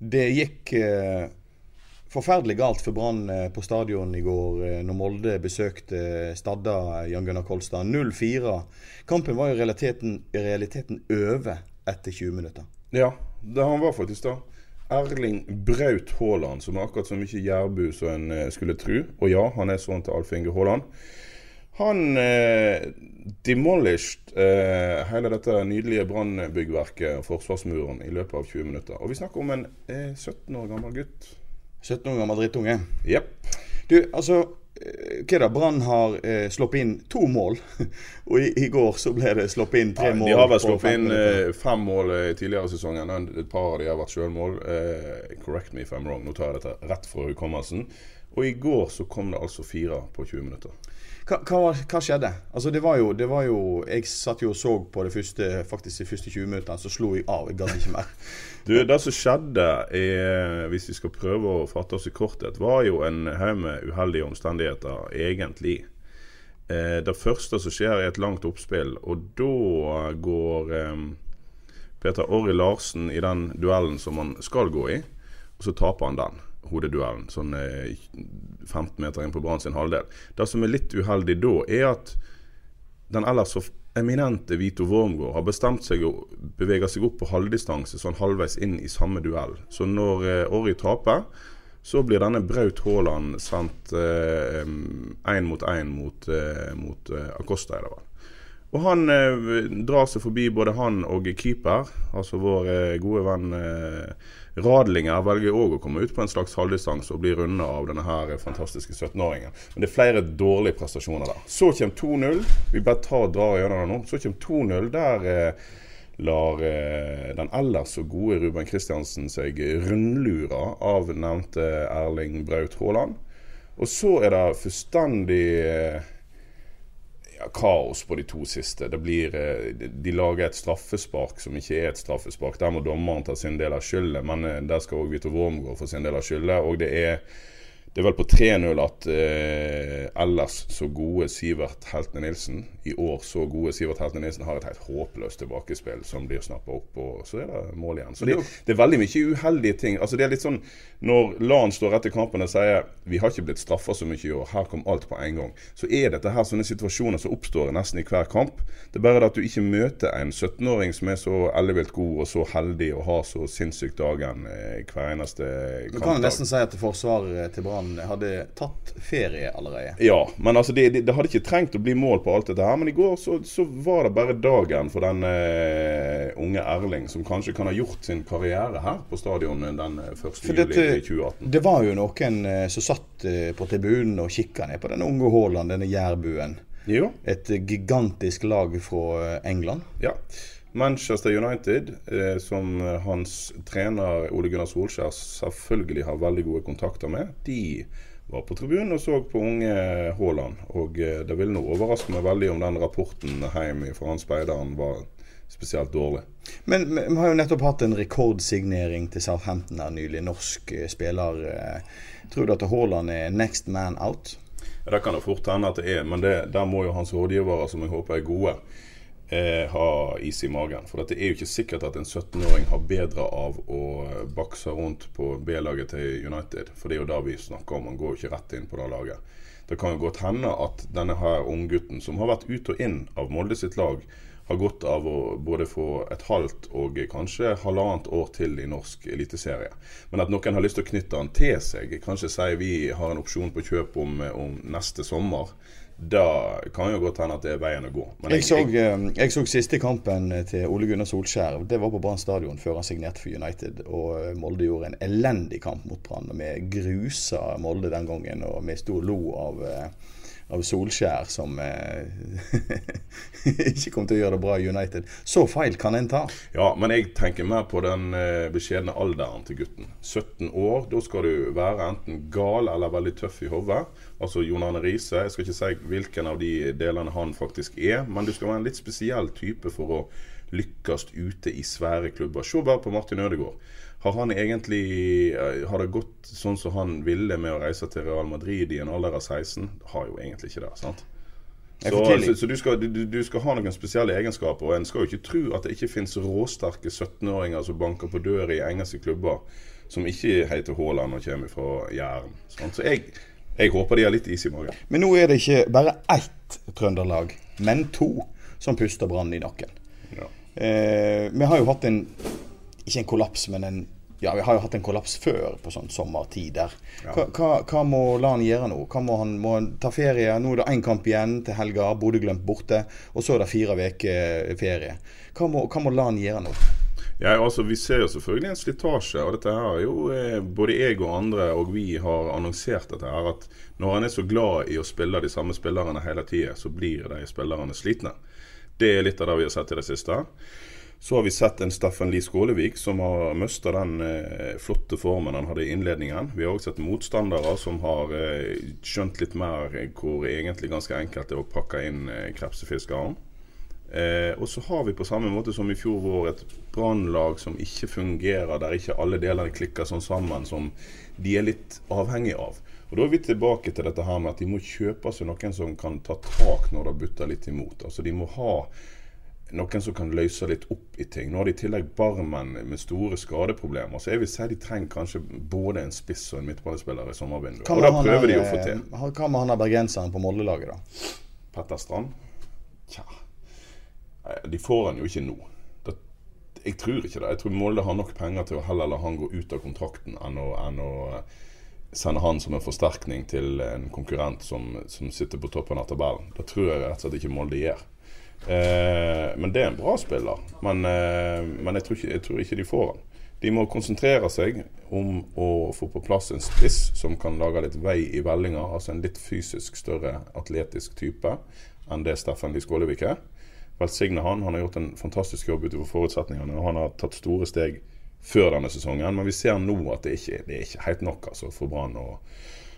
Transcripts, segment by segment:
Det gikk eh, forferdelig galt for Brann eh, på stadion i går eh, når Molde besøkte Stadda Jan Gunnar Kolstad. 0-4. Kampen var i realiteten, i realiteten over etter 20 minutter. Ja, det han var faktisk da. Erling Braut Haaland, som er akkurat så mye jærbu som en skulle tro. Og ja, han er sånn til Alf Inge Haaland. Han eh, demolished eh, hele dette nydelige brannbyggverket, forsvarsmuren, i løpet av 20 minutter. Og vi snakker om en eh, 17 år gammel gutt. 17 år gammel drittunge. Jepp. Du, altså hva er da? Brann har eh, sluppet inn to mål. Og i, i går så ble det sluppet inn tre Ja, mål. de har vel sluppet inn eh, fem mål eh, tidligere i sesongen. Et par av de har vært selvmål. Eh, correct me if I'm wrong. Nå tar jeg dette rett fra hukommelsen. Og i går så kom det altså fire på 20 minutter. Hva, hva, hva skjedde? Altså det var, jo, det var jo Jeg satt jo og så på det første faktisk de første 20 minuttene, så slo jeg av. Jeg gadd ikke mer. Du, Det som skjedde, er, hvis vi skal prøve å fatte oss i korthet, var jo en haug med uheldige omstendigheter, egentlig. Eh, det første som skjer, er et langt oppspill, og da går eh, Peter Orri Larsen i den duellen som han skal gå i, og så taper han den. Hodeduellen, sånn eh, 15 meter inn på Brann sin halvdel. Det som er litt uheldig da, er at den ellers så eminente Vito Wormgård har bestemt seg å bevege seg opp på halvdistanse, sånn halvveis inn i samme duell. Så når eh, Orry taper, så blir denne Braut Haaland sendt én mot én mot, eh, mot eh, Acosta, er det vel. Og han eh, drar seg forbi både han og keeper, altså vår eh, gode venn eh, Radlinger velger òg å komme ut på en slags halvdistanse og bli runda av denne her fantastiske 17-åringen. Men det er flere dårlige prestasjoner der. Så kommer 2-0. Vi bare tar og drar gjennom det nå. Så kommer 2-0. Der eh, lar eh, den ellers så gode Ruben Kristiansen seg rundlure av nevnte Erling Braut Haaland. Og så er det fullstendig eh, ja, kaos på de to siste. Blir, eh, de- de lager et straffespark som ikke er et straffespark. Der må dommeren ta sin del av skylden, men eh, der skal òg Vito Wormgård få sin del av skylden. Og det er, det er vel på 3-0 at eh, ellers så gode Sivert Heltne Nilsen, i år så gode Sivert Heltne Nilsen, har et helt håpløst tilbakespill som blir snappa opp, og så er det mål igjen. Så det, det er veldig mye uheldige ting. Altså det er litt sånn når Lan står etter kampen og sier vi har ikke blitt straffa så mye i år, her kom alt på en gang, så er dette her sånne situasjoner som oppstår nesten i hver kamp. Det er bare det at du ikke møter en 17-åring som er så ellevilt god og så heldig og har så sinnssykt dagen eh, hver eneste Du kan nesten si at forsvaret til Brann hadde tatt ferie allerede. Ja, men altså det, det, det hadde ikke trengt å bli mål på alt dette her. Men i går så, så var det bare dagen for den uh, unge Erling, som kanskje kan ha gjort sin karriere her på stadion den eh, 1. For juli dette, i 2018. det var jo noen uh, som satt uh, på tribunen og kikka ned på den unge Haaland, denne jærbuen. Jo, Et eh, gigantisk lag fra eh, England. ja. Manchester United, eh, som hans trener Ole Gunnar Solskjær selvfølgelig har veldig gode kontakter med, de var på tribunen og så på unge Haaland. Og eh, det ville nå overraske meg veldig om den rapporten hjem fra han speideren var spesielt dårlig. Men vi vi har jo nettopp hatt en rekordsignering til Southampton her nylig. Norsk eh, spiller. eh, Tror du at Haaland er next man out? Ja, Det kan det fort hende at det er, men det, der må jo hans rådgivere, som jeg håper er gode, eh, ha is i magen. For det er jo ikke sikkert at en 17-åring har bedre av å bakse rundt på B-laget til United. For det er jo det vi snakker om, han går jo ikke rett inn på det laget. Det kan jo godt hende at denne her unggutten, som har vært ut og inn av Molde sitt lag, har godt av å både få et halvt og kanskje halvannet år til i norsk eliteserie. Men at noen har lyst til å knytte han til seg, kanskje si vi har en opsjon på kjøp om, om neste sommer, da kan jo godt hende at det er veien å gå. Men Jeg så, eh, jeg så siste kampen til Ole Gunnar Solskjær. Det var på Brann stadion før han signerte for United. Og eh, Molde gjorde en elendig kamp mot Brann. og Vi grusa Molde den gangen, og vi sto og lo av, eh, av Solskjær som eh, ikke kom til å gjøre det bra i United. Så feil kan en ta. Ja, men jeg tenker mer på den eh, beskjedne alderen til gutten. 17 år. Da skal du være enten gal eller veldig tøff i hodet. Altså Jon Arne Riise. Jeg skal ikke si hvilken av de delene han faktisk er, men du skal være en litt spesiell type for å lykkes ute i svære klubber. Se bare på Martin Ødegaard. Har han egentlig eh, Har det gått sånn som han ville med å reise til Real Madrid i en alder av 16? Har jo egentlig ikke det. sant? Så, så, så du, skal, du, du, skal, ha noen spesielle egenskaper. Og en skal jo ikke tro at det ikke finnes råsterke 17-åringer som banker på døra i engelske klubber som ikke heter Haaland og kommer fra Jæren. Så jeg, jeg, håper de har litt is i magen. Men nå er det ikke bare ett trønderlag, men to som puster Brann i nakken. Ja. Eh, vi har jo hatt en ikke en kollaps, men en ja, vi har jo hatt en kollaps før på sånn sommertid der. Hva, hva, hva må Lan gjøre nå? Hva må han, må han ta ferie? Nå er det én kamp igjen til helga. Bodø-Glimt borte. Og så er det fire uker ferie. Hva må, hva må Lan gjøre nå? Ja, altså Vi ser jo selvfølgelig en slitasje. og dette her er jo eh, Både jeg og andre og vi har annonsert dette her, at når han er så glad i å spille de samme spillerne hele tida, så blir de spillerne slitne. Det er litt av det vi har sett i det siste. Så har vi sett en Steffen Lie Skålevik som har mista den eh, flotte formen han hadde i innledningen. Vi har også sett motstandere som har eh, skjønt litt mer hvor egentlig ganske enkelt det er å pakke inn eh, krepsefiskeren. Eh, og så har vi på samme måte som i fjor vår et brannlag som ikke fungerer, der ikke alle delene klikker sånn sammen som de er litt avhengig av. Og Da er vi tilbake til dette her med at de må kjøpe seg noen som kan ta tak når det butter litt imot. Altså De må ha noen som kan løse litt opp i ting. Nå har de i tillegg barmen med store skadeproblemer. Så jeg vil si de trenger kanskje både en spiss og en midtbanespiller i sommervinduet. Og da prøver de å få til. Hva med han der bergenseren på Molde-laget, da? Petter Strand? Tja De får han jo ikke nå. jeg tror ikke det. Jeg tror Molde har nok penger til å heller la han gå ut av kontrakten enn å, enn å sende han som en forsterkning til en konkurrent som, som sitter på toppen av tabellen. Det tror jeg rett og slett ikke Molde gjør. Eh, men det er en bra spiller. Men, eh, men jeg, tror ikke, jeg, tror ikke, de får han. De må konsentrere seg om å få på plass en spiss som kan lage litt vei i vellinga. Altså en litt fysisk større atletisk type enn det Steffen Lie Skålevik er. Velsigne han. Han har gjort en fantastisk jobb utover forutsetningene. Og han har tatt store steg før denne sesongen. Men vi ser nå at det ikke det er ikke helt nok altså, for Brann å,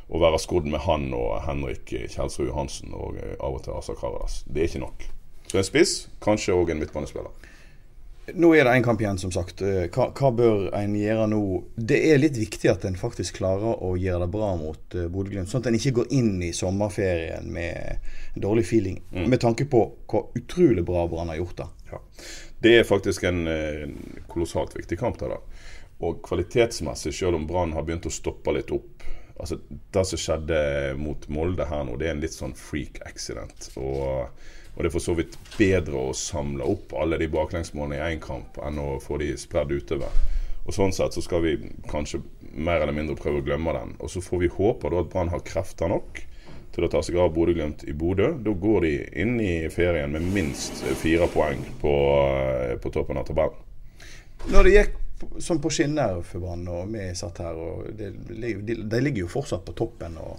å, være skodd med han og Henrik Kjelsrud Johansen og eh, av og til Asa Karadas. Det er ikke nok. Så en spiss, kanskje òg en midtbanespiller. Nå er det én kamp igjen, som sagt. Eh, hva, hva, bør en gjøre nå? Det er litt viktig at en faktisk klarer å gjøre det bra mot uh, Bodø-Glimt. Sånn at en ikke går inn i sommerferien med dårlig feeling. Mm. Med tanke på hvor utrolig bra Brann har gjort det. Ja. Det er faktisk en, en kolossalt viktig kamp. Der, da. Og kvalitetsmessig, selv om Brann har begynt å stoppe litt opp altså Det som skjedde mot Molde her nå, det er en litt sånn freak accident. Og og det er for så vidt bedre å samle opp alle de baklengsmålene i én kamp enn å få de spredd utover. Og Sånn sett så skal vi kanskje mer eller mindre prøve å glemme den. Og så får vi håpe da at Brann har krefter nok til å ta seg av Bodø-Glimt i Bodø. Da går de inn i ferien med minst fire poeng på, på toppen av tabellen. Når det gikk som på skinner for Brann, og vi satt her, og de, de, de ligger jo fortsatt på toppen. og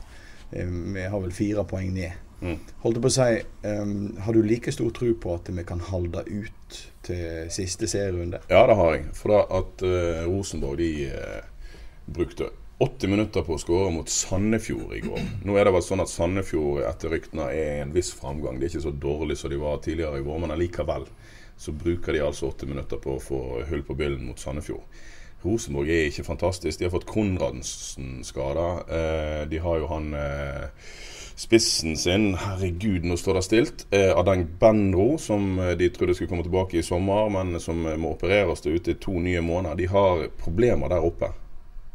eh, Vi har vel fire poeng ned. Mm. Holdt på å si, um, Har du like stor tro på at vi kan holde ut til siste serierunde? Ja, det har jeg. For da at uh, Rosenborg de uh, brukte 80 minutter på å skåre mot Sandefjord i går. Nå er det vel sånn at Sandefjord etter ryktene er en viss framgang. Det er ikke så dårlig som de var tidligere i vår, men allikevel så bruker de altså 80 minutter på å få hull på bilden mot Sandefjord. Rosenborg er ikke fantastisk. De har fått Konradsen skada. Eh, de har jo han eh, spissen sin Herregud, nå står det stilt. Eh, Adeng Benro, som eh, de trodde skulle komme tilbake i sommer, men som må opereres til ute i to nye måneder. De har problemer der oppe.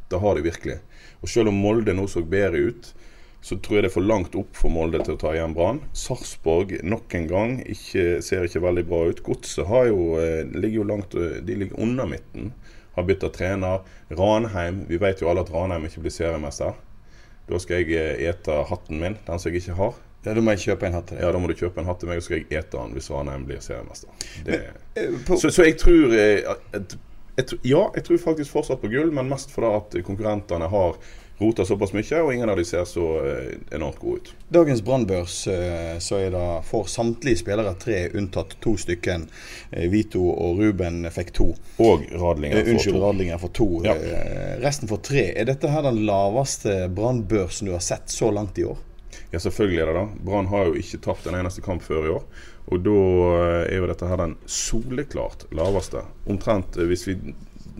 Det har de virkelig. Og selv om Molde nå så bedre ut, så tror jeg det er for langt opp for Molde til å ta igjen Brann. Sarpsborg nok en gang ikke, ser ikke veldig bra ut. Godset eh, ligger jo langt De ligger under midten. Har bytta trener. Ranheim Vi vet jo alle at Ranheim ikke blir seriemester. Da skal jeg eh, ete hatten min, den som jeg ikke har. Ja, Da må jeg kjøpe en hatt til deg. Ja, da må du kjøpe en hatt til meg, og så skal jeg ete den hvis Ranheim blir seriemester. Det... Så, så, jeg tror at, at at, ja, jeg tror faktisk fortsatt på gull, men mest fordi at konkurrentene har rota såpass mye, og ingen av de ser så eh, enormt gode ut. Dagens brannbørs eh, så er det for samtlige spillere tre, unntatt to stykken. Eh, Vito og Ruben fikk to. Og Radlinger får Unnskyld, to. Radlinger for to. Ja. Resten får tre. Er dette her den laveste brannbørsen du har sett så langt i år? Ja, selvfølgelig er det det. Brann har jo ikke tapt en eneste kamp før i år. Og da er jo dette her den soleklart laveste. Omtrent hvis vi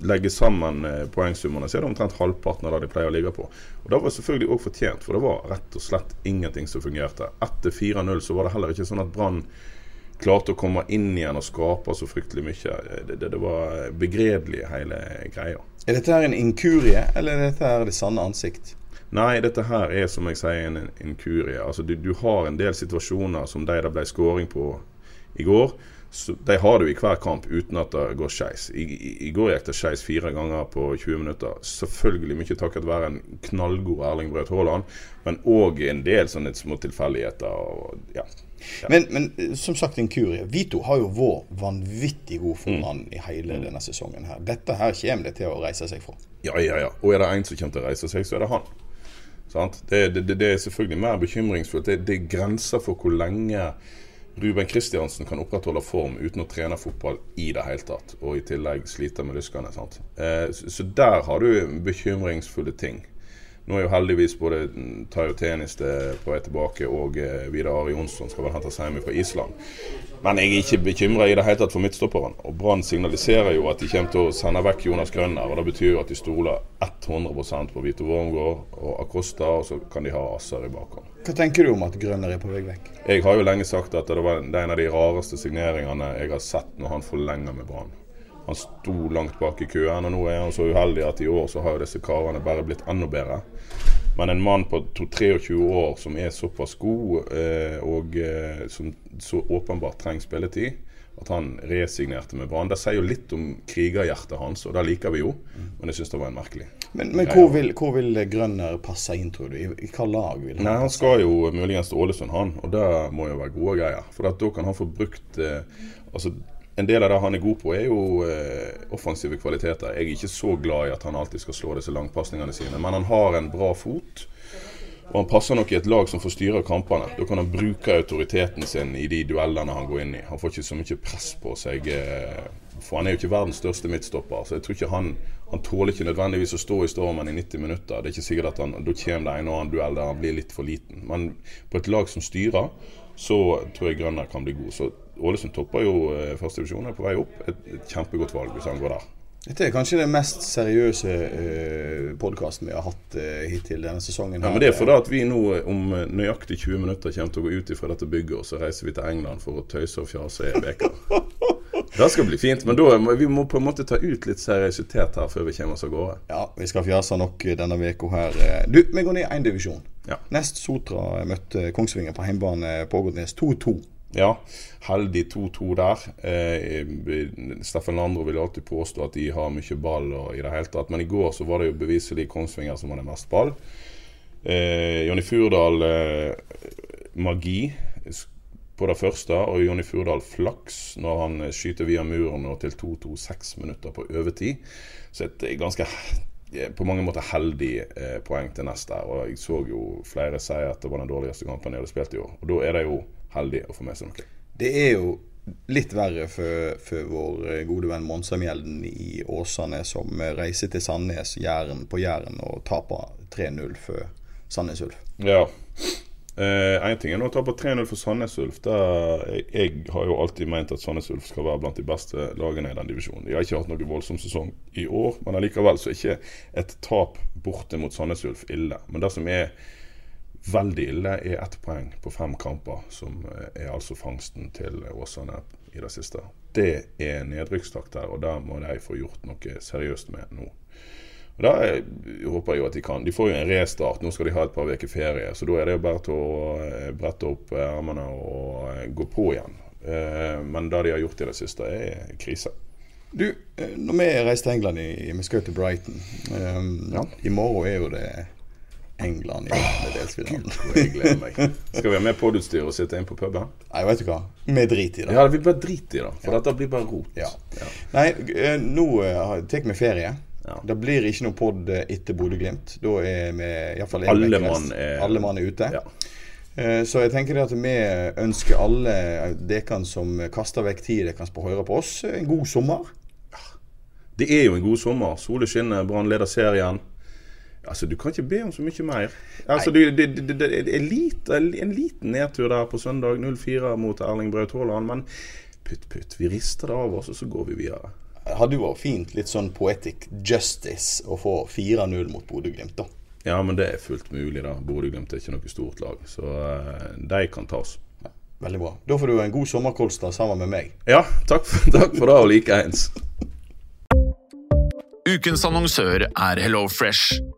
legger sammen eh, poengsummene, så er det omtrent halvparten av det de pleier å ligge på. Og Det var selvfølgelig òg fortjent, for det var rett og slett ingenting som fungerte. Etter 4-0 så var det heller ikke sånn at Brann klarte å komme inn igjen og skape så fryktelig mye. Det, det, det var begredelig hele greia. Er dette her en inkurie, eller er dette her det sanne ansikt? Nei, dette her er som jeg sier en inkurie. Altså, du, du har en del situasjoner som de det ble skåring på i går. De har du i hver kamp uten at det går skeis. I, i, I går gikk det skeis fire ganger på 20 minutter. Selvfølgelig mye takket være en knallgod Erling Braut Haaland, men òg en del sånne små tilfeldigheter. Og, ja. Men, men eh, som sagt, inkurie. Vito har jo vært vanvittig god for Mm. i hele denne sesongen her. Dette her kommer det til å reise seg fra. Ja, ja, ja. Og er det en som kommer til å reise seg, så er det han. Sant? Det, det, det, er selvfølgelig mer bekymringsfullt. Det, det er grenser for hvor lenge Ruben Kristiansen kan opprettholde form uten å trene fotball i det hele tatt, og i tillegg slite med lyskene. Sant? Eh, så der har du bekymringsfulle ting. Nå er jo heldigvis både Tayo Teniste på vei tilbake og eh, Vidar Ari Jonsson skal vel hentes hjem fra Island. Men jeg er ikke bekymra i det hele tatt for midtstopperen. Og Brann signaliserer jo at de kommer til å sende vekk Jonas Grønner. og Det betyr jo at de stoler 100% på Vito Wormgård og Acosta, og så kan de ha Asser i bakhånd. Hva tenker du om at Grønner er på vei vekk? Jeg har jo lenge sagt at det var en av de rareste signeringene jeg har sett når han forlenger med Brann. Han sto langt bak i køen, og nå er han så uheldig at i år så har jo disse karene bare blitt enda bedre. Men en mann på 23 år som er såpass god, eh, og eh, som så åpenbart trenger spilletid, at han resignerte med Brann. Det sier jo litt om krigerhjertet hans, og det liker vi jo. Men jeg syns det var en merkelig. Men, men hvor, vil, hvor vil Grønner passe inn, tror du? I, i hva lag vil han Nei, Han skal jo muligens til Ålesund, han. Og det må jo være gode greier. For da kan han få brukt eh, Altså, En del av det han er god på, er jo eh, offensive kvaliteter. Jeg er ikke så glad i at han alltid skal slå disse langpasningene sine, men han har en bra fot. Og han passer nok i et lag som får styre kampene. Da kan han bruke autoriteten sin i de duellene han går inn i. Han får ikke så mye press på seg. eh, For han er jo ikke verdens største midtstopper. Så jeg tror ikke han Han tåler ikke nødvendigvis å stå i stormen i 90 minutter. Det er ikke sikkert at han Da kommer det en og annen duell der han blir litt for liten. Men på et lag som styrer, så tror jeg Grønner kan bli god. Så Ålesund topper jo eh, første divisjon, er på vei opp. Et, et kjempegodt valg hvis han går der. Dette er kanskje den mest seriøse uh, podkasten vi har hatt uh, hittil denne sesongen. Ja, men Det er fordi at vi nå eh, om eh, nøyaktig 20 minutter kommer til å gå ut fra dette bygget, og så reiser vi til England for å tøyse og fjase i veka. Det skal bli fint, men da vi må på en måte ta ut litt seriøsitet her før vi kommer oss av gårde. Ja, vi skal fjase nok eh, denne uka her. eh. Du, vi går ned én divisjon. Ja. Nest Sotra møtte Kongsvinger på hjemmebane på Ågotnes 2-2. Ja, heldig 2-2 der. Eh, Steffen Landro vil alltid påstå at de har mye ball og i det hele tatt, men i går så var det jo beviselig Kongsvinger som hadde mest ball. Eh, Jonny Furdal eh, magi på det første, og Jonny Furdal flaks når han eh, skyter via muren og til 2-2 seks minutter på overtid. Så et eh, ganske eh, på mange måter heldig eh, poeng til neste. Og jeg så jo flere si at det var den dårligste kampen jeg hadde spilt i år. Og da er det jo heldig å få med seg noe. Det er jo litt verre for, for vår eh, gode venn Monsamjelden i Åsane, som eh, reiser til Sandnes Jæren, på Jæren og taper 3-0 for Sandnes Ulf. Ja. Én ting er nå å tape 3-0 for Sandnes Ulf. Jeg, jeg har jo alltid ment at Sandnes Ulf skal være blant de beste lagene i den divisjonen. De har ikke hatt noen voldsom sesong i år, men allikevel så er ikke et tap borte mot Sandnes Ulf ille. Men det som er veldig ille, er ett poeng på fem kamper, som eh, er altså fangsten til Åsane i det siste. Det er nedrykkstakt der, og der må de få gjort noe seriøst med nå. Og Det er- håper jeg jo at de kan. De får jo en restart. Nå skal de ha et par uker ferie. Så da er det jo bare til å eh, brette opp ermene og eh, gå på igjen. Eh, Men det de har gjort i det siste, er krise. Du, eh, når vi reiser til England i, vi skal jo til Brighton um, Ja. I morgen er jo det England i åttendedelsfinalen. Jeg gleder meg. Skal vi ha med podutstyr og sitte inn på puben? Nei, vet du hva. Vi driter i det. Ja, vi bare driter i det, for dette blir bare rot. Ja. Nei, eh, nå eh, tar vi ferie. Ja. Det blir ikke noe pod etter Bodø-Glimt. Da er vi iallfall Alle mann er- Alle mann er ute. Ja. Eh, Så jeg tenker at vi ønsker alle dere som kaster vekk tid dere på å høre på oss, en god sommer. Det er jo en god sommer. Solen skinner, Brann leder serien. Altså, Du kan ikke be om så mye mer. Altså, det, det, det, det, det er lite, En liten nedtur der på søndag 0-4 mot Erling Braut Haaland. Men putt, putt. Vi rister det av oss, og så går vi videre. Det hadde jo vært fint, litt sånn poetic justice, å få 4-0 mot Bodø-Glimt, da. Ja, men det er fullt mulig, da. Bodø-Glimt er ikke noe stort lag, så uh, de kan tas. Veldig bra. Da får du en god sommer, Kolstad, sammen med meg. Ja, takk for, takk for det, og likeens. Ukens annonsør er HelloFresh.